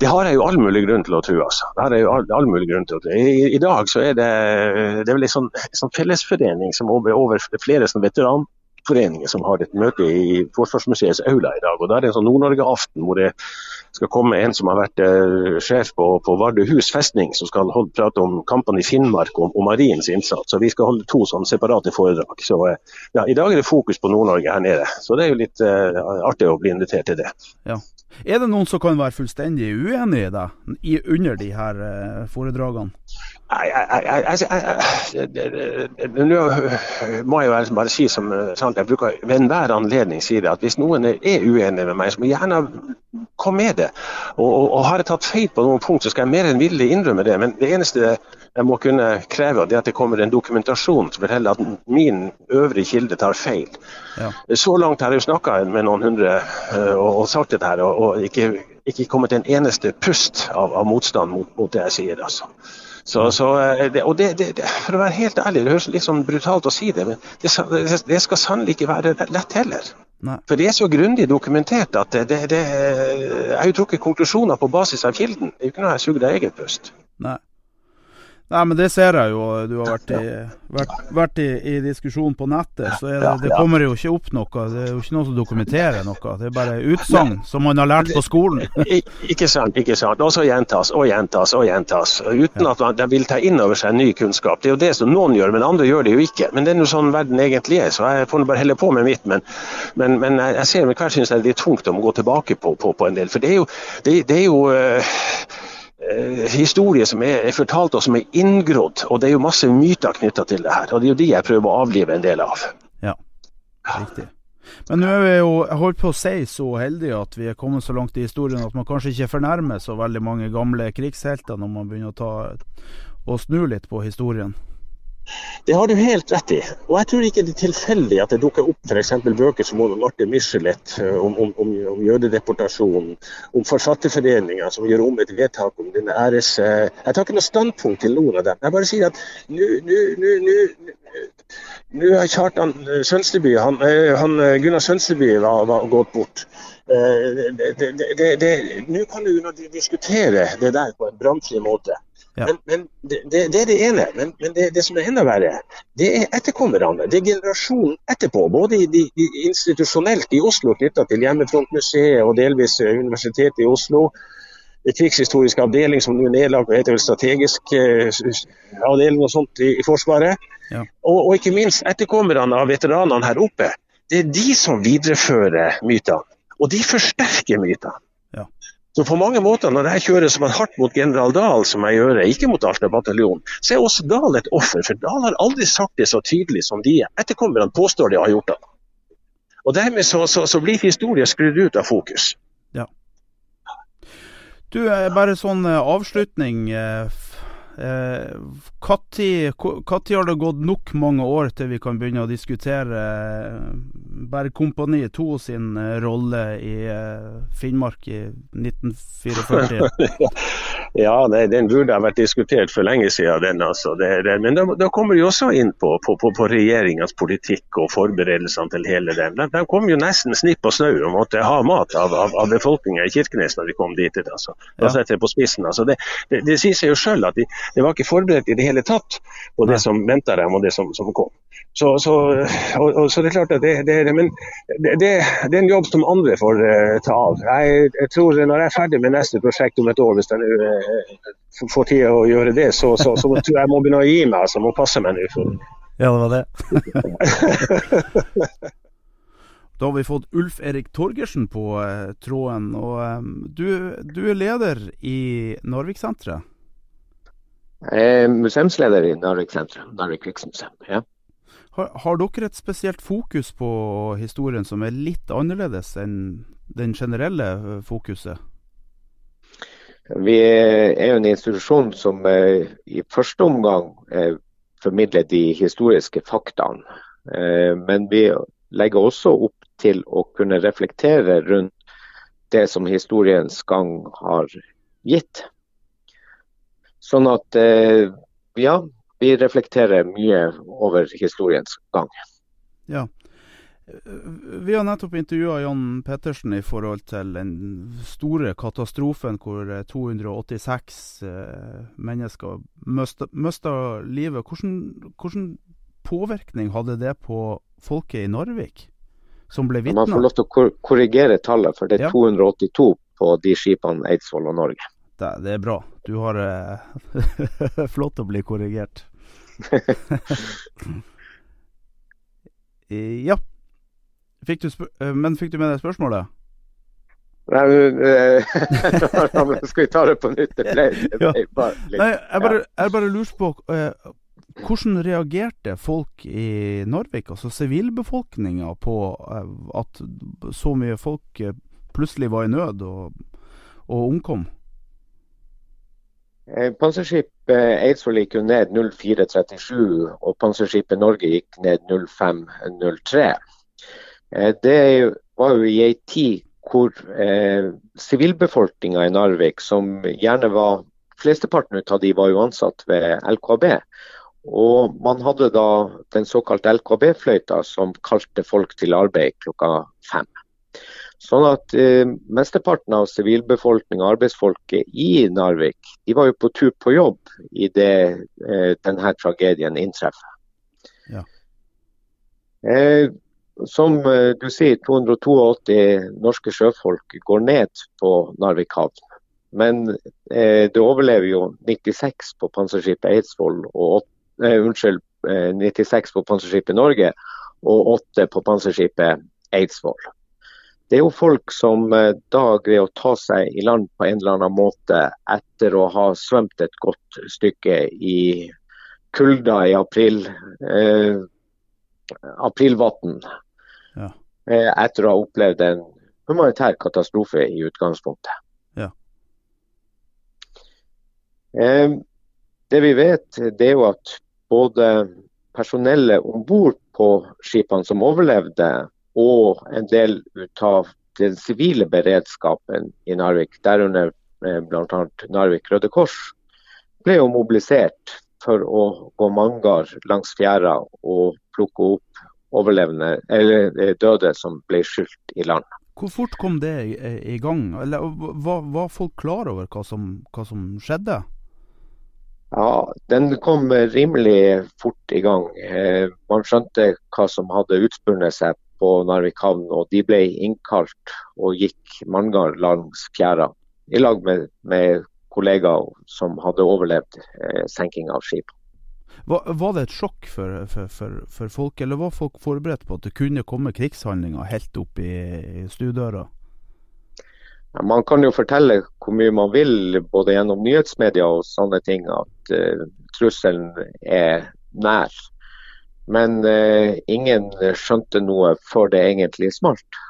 Det har jeg jo all mulig grunn til å tro. Altså. Det har jeg jo all, all mulig grunn til å tro. I, I, dag så er det, det er vel en sånn, sånn fellesforening som over, over flere sånn veteranforeninger som har et møte i Forsvarsmuseets aula i dag. og Da er det en sånn Nord-Norge-aften hvor det skal komme en som har vært uh, sjef på, på Vardøhus festning, som skal holde, prate om kampene i Finnmark og og Mariens innsats. Så Vi skal holde to sånne separate foredrag. Så uh, ja, I dag er det fokus på Nord-Norge her nede. Så det er jo litt uh, artig å bli invitert til det. Ja. Er det noen som kan være fullstendig uenig i deg under de her foredragene? Nå må jeg jo bare si som sant, jeg bruker ved enhver anledning si det, at hvis noen er uenig med meg, så må jeg gjerne komme med det. Og, og, og har jeg tatt feil på noen punkt, så skal jeg mer enn villig innrømme det. Men det eneste jeg må kunne kreve, det at det kommer en dokumentasjon som forteller at min øvrige kilde tar feil. Ja. Så langt har jeg jo snakka med noen hundre uh, og, og, sagt dette her, og, og ikke, ikke kommet en eneste pust av, av motstand mot, mot, det jeg sier. altså. Så, så, det, og det, det, For å være helt ærlig, det høres litt sånn brutalt å si det, men det, det skal sannelig ikke være lett heller. Nei. For det er så grundig dokumentert at det, det, jeg har jo trukket konklusjoner på basis av kilden. Det er jo ikke noe jeg suger av eget pust. Nei. Nei, men det ser jeg jo. Du har vært i, vært, vært i, i diskusjon på nettet. Så det, det, kommer jo ikke opp noe. Det er jo ikke noe som dokumenterer noe. Det er bare utsagn som man har lært på skolen. ikke sant, ikke sant. Og så gjentas og gjentas og gjentas. Uten at de vil ta inn over seg ny kunnskap. Det er jo det som noen gjør, men andre gjør det jo ikke. Men det er jo sånn verden egentlig er, så jeg får bare helle på med mitt. Men, men, men jeg ser med hver syns det er tungt å gå tilbake på, på, på, en del. For det er jo, det, det er jo Eh, historie som er, er, fortalt og som er inngrodd. Og det er jo masse myter knytta til det her. Og det er jo de jeg prøver å avlive en del av. Ja, riktig. Men nå er vi jo jeg holdt på å si så heldige at vi er kommet så langt i historien at man kanskje ikke fornærmer så veldig mange gamle krigshelter når man begynner å ta og snu litt på historien. Det har du helt rett i. Og jeg tror ikke det er tilfeldig at det dukker opp f.eks. bøker som Martin Michelet eh, om, om, om, om jødedeportasjonen, om Forfatterforeninga som gjør om et vedtak om denne æres... Eh, jeg tar ikke noe standpunkt til noen av dem. Jeg bare sier at nå har Kjartan eh, Sønsteby, han, han, Gunnar Sønsteby var, var gått bort. Nå kan du diskutere det der på en bramfri måte. Ja. Men, men det, det, det, er det ene. Men, men det, det, som er enda verre, det er etterkommerne. Det er generasjonen etterpå. Både i, i, institusjonelt i Oslo knytta til Hjemmefrontmuseet og delvis Universitetet i Oslo. Krigshistorisk avdeling som nå er nedlagt, heter vel strategisk eh, avdeling og sånt i, i Forsvaret. Ja. Og, og, ikke minst etterkommerne av veteranene her oppe. Det er de som viderefører mytene. Og de forsterker mytene. Så på mange måter, når jeg kjører som en hardt mot general Dahl, som jeg gjør, ikke mot Alta bataljon, så er også Dahl et offer. For Dahl har aldri sagt det så tydelig som de etterkommerne påstår de har gjort det. Og Dermed så, så, så blir historien skrudd ut av fokus. Ja. Du, eh, bare sånn eh, avslutning. Eh, når har det gått nok mange år til vi kan begynne å diskutere Bergkompani 2 sin rolle i Finnmark i 1944? ja, det, den burde ha vært diskutert for lenge siden. Den, altså. det, det, men da, da, kommer de også inn på, på, på, på regjeringas politikk og forberedelsene til hele den. De, de kom jo nesten snipp og snau og måtte ha mat av, av, av befolkninga i Kirkenes når de kom dit. Altså. Da setter jeg på spissen. Altså. Det, det, sier seg jo sjøl at de, det var ikke forberedt i det hele tatt på det som venta dem og det som, som kom. Så, så, og, og, så, det er klart at det, det, men det, det, er en jobb som andre får uh, ta av. Jeg, jeg, tror Når jeg er ferdig med neste prosjekt om et år, hvis jeg uh, får tid å gjøre det, så, så, så, tror jeg jeg må begynne å gi meg. altså Må passe meg nå. Ja, det var det. Da har vi fått Ulf Erik Torgersen på eh, tråden. og eh, du, du, er leder i Narviksenteret? Jeg er museumsleder i Narvik-Sentrum, Narvik krigsmuseum. ja. Har, har, dere et spesielt fokus på historien som er litt annerledes enn den generelle eh, fokuset? Vi er jo en institusjon som eh, i første omgang eh, formidler de historiske faktaene. Men vi legger også opp til å kunne reflektere rundt det som historiens gang har gitt. Sånn at eh, ja, vi reflekterer mye over historiens gang. Ja. Vi har nettopp intervjua Jan Pettersen i forhold til den store katastrofen hvor 286 eh, mennesker mista livet. Hvordan, hvordan påvirkning hadde det på folket i Narvik? som ble vitne? Man får lov til å korrigere tallet, for det er ja. 282 på de skipene Eidsvoll og Norge. Det, det er bra. Du har eh, Flott å bli korrigert. ja. Fikk eh, men fikk du med deg spørsmålet? Nei, eh, skal vi ta det på nytt? Det ble, det ble bare litt, Nei, jeg bare, jeg bare lurer på uh, hvordan reagerte folk i Narvik, altså sivilbefolkninga, på eh, at så mye folk eh, plutselig var i nød og, og omkom? Eh, panserskipet Eidsvoll gikk jo ned 0437, og panserskipet Norge gikk ned 0503. Det var jo i ei tid hvor sivilbefolkninga i Narvik, som gjerne var flesteparten av de var jo ansatt ved LKB. Og man hadde da den såkalte LKB-fløyta som kalte folk til arbeid klokka fem. Sånn at eh, Mesteparten av sivilbefolkninga, arbeidsfolket i Narvik, de var jo på tur på jobb idet eh, denne tragedien inntreffer. Ja. Eh, som eh, du sier, 282 norske sjøfolk går ned på Narvik havn. Men eh, det overlever jo 96 på panserskipet Eidsvoll og 8 eh, unnskyld, 96 på panserskipet Norge og 8 på panserskipet Eidsvoll. Det er jo folk som eh, da greier å ta seg i land på en eller annen måte etter å ha svømt et godt stykke i kulda i april, eh, aprilvann. Ja. Eh, etter å ha opplevd en humanitær katastrofe i utgangspunktet. Ja. Eh, det vi vet, det er jo at både personellet om bord på skipene som overlevde, og en del ut av den sivile beredskapen i Narvik, derunder eh, bl.a. Narvik Røde Kors, ble jo mobilisert for å gå mangar langs fjæra og plukke opp overlevende, eller eh, døde som ble skylt i land. Hvor fort kom det i, i gang? Eller var, var, folk klar over hva som, hva som skjedde? Ja, Den kom rimelig fort i gang. Eh, man skjønte hva som hadde utspunnet seg på Narvik havn, og de ble innkalt og gikk manngard langs fjæra i lag med, med, kollegaer som hadde overlevd eh, senking av skip. Var, var, det et sjokk for, for, for, for, folk, eller var folk forberedt på at det kunne komme krigshandlinger helt opp i, i stuedøra? Man kan jo fortelle hvor mye man vil, både gjennom nyhetsmedia og sånne ting, at uh, trusselen er nær. Men eh, ingen skjønte noe før det egentlig smalt.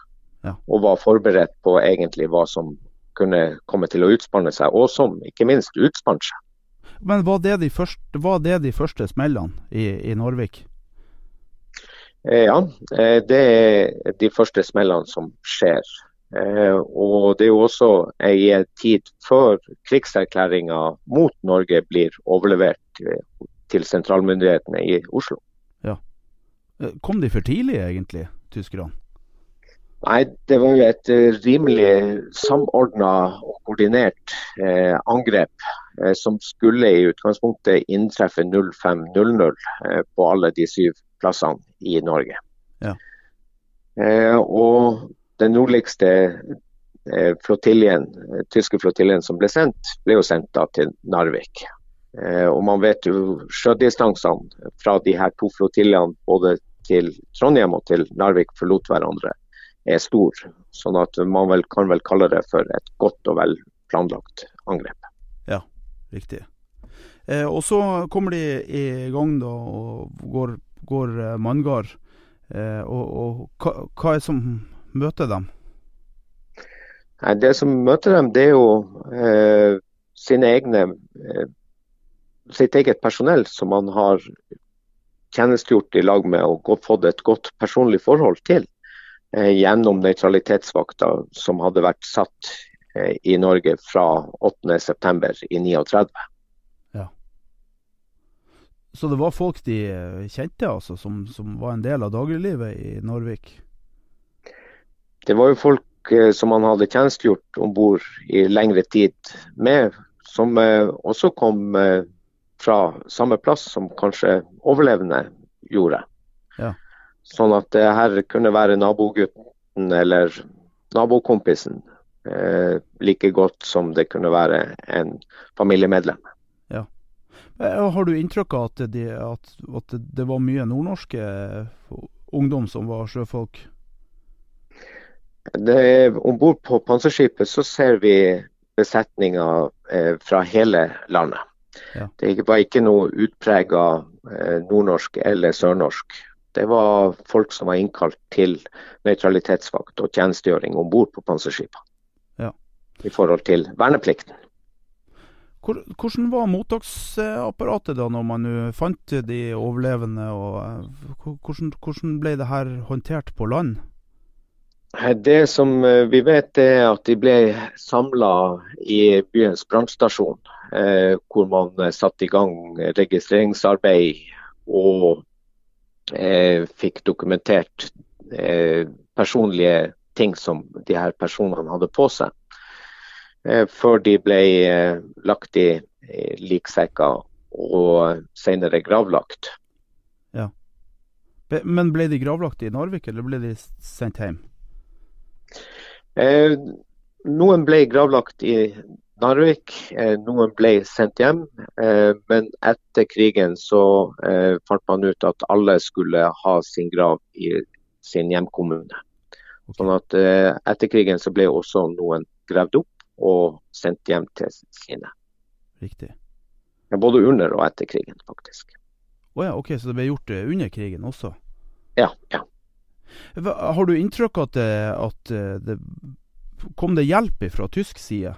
Ja. Og var forberedt på egentlig hva som kunne komme til å utspanne seg, og som ikke minst utspant seg. Men var det de første, det de første smellene i, i Norvik? Eh, ja, det er de første smellene som skjer. Eh, og Det er jo også ei tid før krigserklæringa mot Norge blir overlevert eh, til sentralmyndighetene i Oslo. Eh, kom de for tidlig, egentlig, tyskerne? Nei, det var jo et rimelig samordna og koordinert eh, angrep eh, som skulle i utgangspunktet inntreffe 05.00 eh, på alle de syv plassene i Norge. Ja. og den nordligste flotiljen, eh, tyske flotiljen som ble sendt, ble jo sendt da til Narvik. Eh, og man vet jo sjødistansene fra de her to flotillene både til Trondheim og til Narvik forlot hverandre er stor. Sånn at man vel, kan vel kalle det for et godt og vel planlagt angrep. Ja, riktig. Eh, og så kommer de i gang da og går, går manngard. Eh, og, og hva, hva, er det som møter dem? Det som møter dem, det er jo eh, sine egne eh, sitt eget personell som man har tjenestegjort i lag med og fått et godt personlig forhold til eh, gjennom nøytralitetsvakta som hadde vært satt eh, i Norge fra 8.9. i 39. Ja. Så det var folk de eh, kjente, altså, som, som var en del av dagliglivet i Narvik? Det var jo folk eh, som man hadde tjenestegjort om bord i lengre tid med, som eh, også kom eh, fra samme plass som kanskje overlevende gjorde. Ja. Sånn at det her kunne være nabogutten eller nabokompisen eh, like godt som det kunne være en familiemedlem. Ja. Har du inntrykk av at det, at, at det var mye nordnorske ungdom som var sjøfolk? Om bord på panserskipet så ser vi besetninger eh, fra hele landet. Ja. Det var ikke noe utprega eh, nordnorsk eller sørnorsk. Det var folk som var innkalt til nøytralitetsvakt og tjenestegjøring om bord på panserskipene. Ja. I forhold til verneplikten. Hvordan var mottaksapparatet da når man fant de overlevende? og eh, hvordan, hvordan ble det her håndtert på land? Det som vi vet er at de ble samla i byens brannstasjon, hvor man satte i gang registreringsarbeid og fikk dokumentert personlige ting som de her personene hadde på seg. Før de ble lagt i liksekker og senere gravlagt. Ja. Men ble de gravlagt i Narvik, eller ble de sendt hjem? Eh, noen ble gravlagt i Narvik, eh, noen ble sendt hjem. Eh, men etter krigen så eh, fant man ut at alle skulle ha sin grav i sin hjemkommune. Sånn at eh, etter krigen så ble også noen gravd opp og sendt hjem til sine. Riktig. Både under og etter krigen, faktisk. Å oh ja, ok, Så det ble gjort eh, under krigen også? Ja. ja. Har du inntrykk av at, at eh, det, kom det hjelp fra tysk side?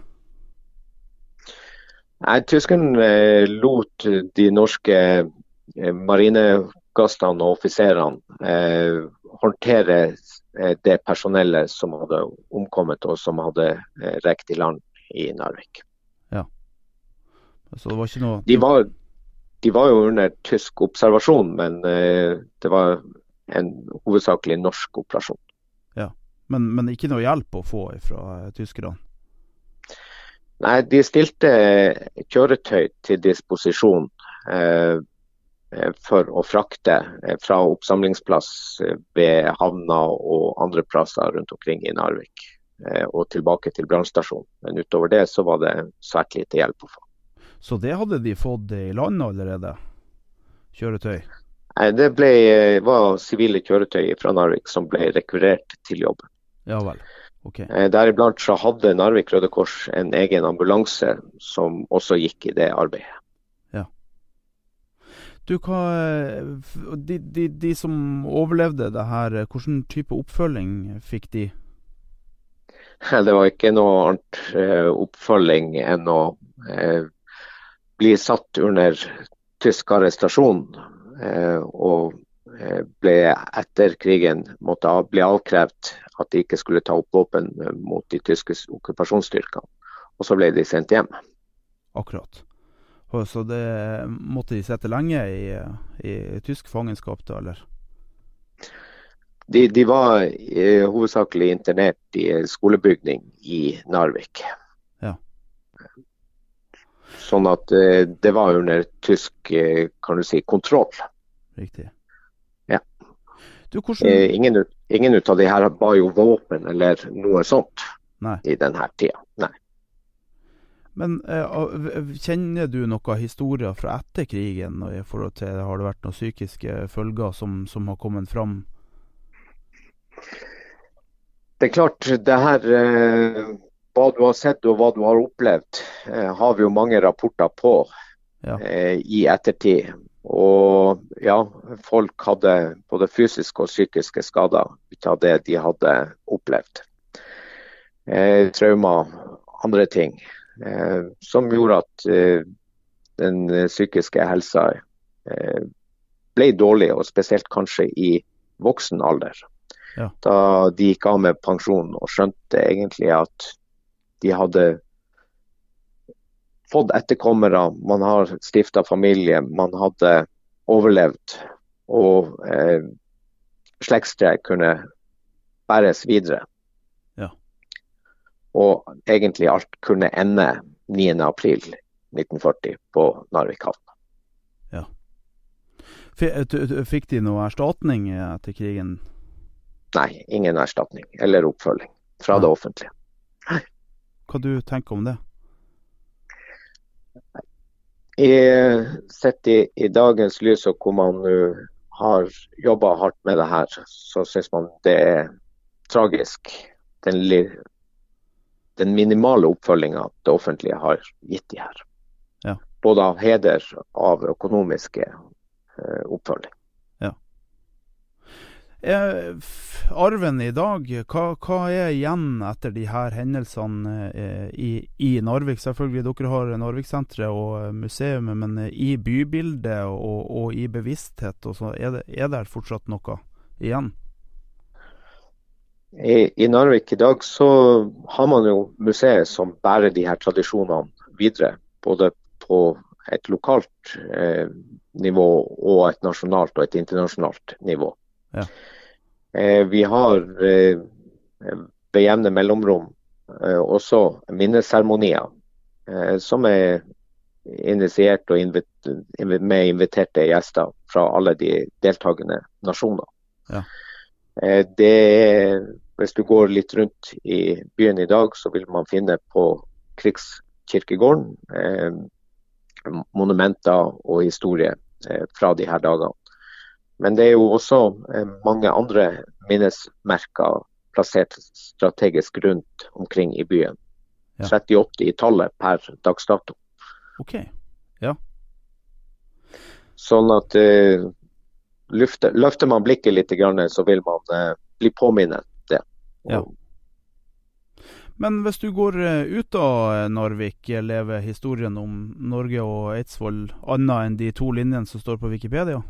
Nei, Tyskerne eh, lot de norske eh, marinegastene og offiserene eh, håndtere det personellet som hadde omkommet og som hadde rekt i land i Narvik. Så det var ikke noe De var, de var jo under tysk observasjon, men eh, det var en hovedsakelig norsk operasjon. Ja, Men, men ikke noe hjelp å få fra uh, tyskerne? Nei, de stilte kjøretøy til disposisjon eh, for å frakte fra oppsamlingsplass ved havna og andre plasser rundt omkring i Narvik og tilbake til brannstasjonen. Men utover det så var det svært lite hjelp å få. Så det hadde de fått i land allerede? Kjøretøy? Nei, Det ble, var sivile kjøretøy fra Narvik som ble rekvirert til jobb. Ja vel, ok. Eh, deriblant så hadde Narvik Røde Kors en egen ambulanse som også gikk i det arbeidet. Ja. Du, hva, de, de, de som overlevde det her, hvilken type oppfølging fikk de? Det var ikke noe annet eh, oppfølging enn å eh, bli satt under tysk arrestasjon eh, og eh, ble etter krigen måtte bli avkrevd at de ikke skulle ta opp våpen mot de tyske okkupasjonsstyrkene. Og så ble de sendt hjem. Akkurat. Så det måtte de sitte lenge i, i, tysk fangenskap da, eller? De, de var eh, hovedsakelig internert i skolebygning i Narvik. Ja. Sånn at eh, det var under tysk eh, kan du si, kontroll. Riktig. Ja. Du, hvordan... eh, ingen, ingen ut av de her var jo våpen eller noe sånt Nei. i denne tida. Nei. Men eh, kjenner du noen historier fra etter krigen i forhold til Har det vært noen psykiske følger som, som har kommet fram? Det er klart, det her eh, hva du har sett og hva du har opplevd, eh, har vi jo mange rapporter på ja. eh, i ettertid. Og ja, folk hadde både fysiske og psykiske skader ut av det de hadde opplevd. Eh, traumer, andre ting. Eh, som gjorde at eh, den psykiske helsa eh, ble dårlig, og spesielt kanskje i voksen alder. Ja. Da de gikk av med pensjon og skjønte egentlig at de hadde fått etterkommere, man har stifta familie, man hadde overlevd. Og eh, slektstre kunne bæres videre. Ja. Og egentlig alt kunne ende 9.4.1940 på Narvik havn. Ja. Fikk de noe erstatning etter krigen? Nei, ingen erstatning eller oppfølging fra ja. det offentlige. Hva du tenker om det? Sett i, i, dagens lys og hvor man nå har jobba hardt med det her, så syns man det er tragisk. Den, den minimale oppfølginga det offentlige har gitt de her. Ja. Både av heder og av økonomiske uh, oppfølging. Eh, arven i dag, hva, hva, er igjen etter de her hendelsene eh, i, i, Narvik? Selvfølgelig, dere har Narviksenteret og eh, museet, men i bybildet og, og i bevissthet, og så, er, det, er det fortsatt noe igjen? I, I, Narvik i dag så har man jo museet som bærer de her tradisjonene videre. Både på et lokalt eh, nivå og et nasjonalt og et internasjonalt nivå. Ja. Eh, vi har eh, ved jevne mellomrom eh, også minneseremonier eh, som er initiert og invit med inviterte gjester fra alle de deltakende nasjoner. Ja. Eh, det er, hvis du går litt rundt i byen i dag, så vil man finne på Krigskirkegården eh, monumenter og historie eh, fra de her dagene. Men det er jo også eh, mange andre minnesmerker plassert strategisk rundt omkring i byen. Ja. 38 i tallet per dags dato. Ok, ja. Sånn at uh, løfter, løfter man blikket litt, så vil man uh, bli påminnet det. Ja. Men hvis du går eh, ut av eh, Narvik, lever historien om Norge og Eidsvoll annet enn de to linjene som står på Wikipedia?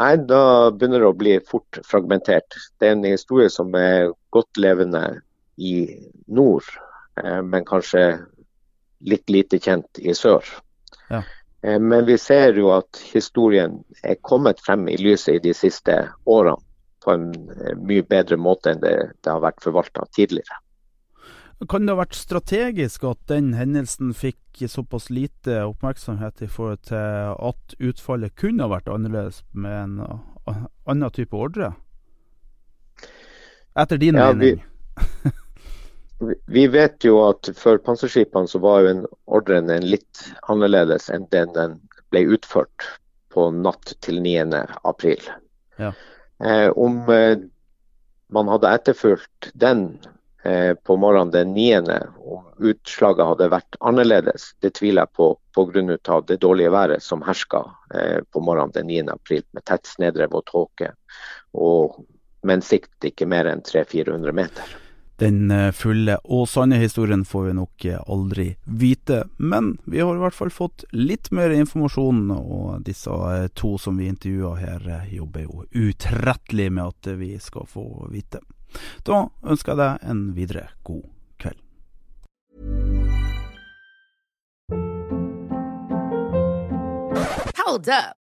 Nei, da begynner det å bli fort fragmentert. Det er en historie som er godt levende i nord, men kanskje litt lite kjent i sør. Ja. Eh, men vi ser jo at historien er kommet frem i lyset i de siste årene på en eh, mye bedre måte enn det, det har vært forvalta tidligere. Kan det ha vært strategisk at den hendelsen fikk såpass lite oppmerksomhet i forhold til at utfallet kunne ha vært annerledes med en eh, annen type ordre? Etter din ja, mening? Vi, Vi vet jo at for panserskipene så var jo en ordren en litt annerledes enn den den ble utført på natt til 9. april. Ja. Eh, om eh, man hadde etterfulgt den på morgenen den 9., om utslaget hadde vært annerledes, det tviler jeg på pga. det dårlige været som herska eh, på morgenen den 9. april, med tett snedrev og tåke, og med en sikt ikke mer enn 300-400 meter. Den eh, fulle og sanne historien får vi nok eh, aldri vite, men vi har i hvert fall fått litt mer informasjon, og disse eh, to som vi intervjua her, jobber jo utrettelig med at vi skal få vite. Da ønsker jeg deg en videre god kveld. Hold up.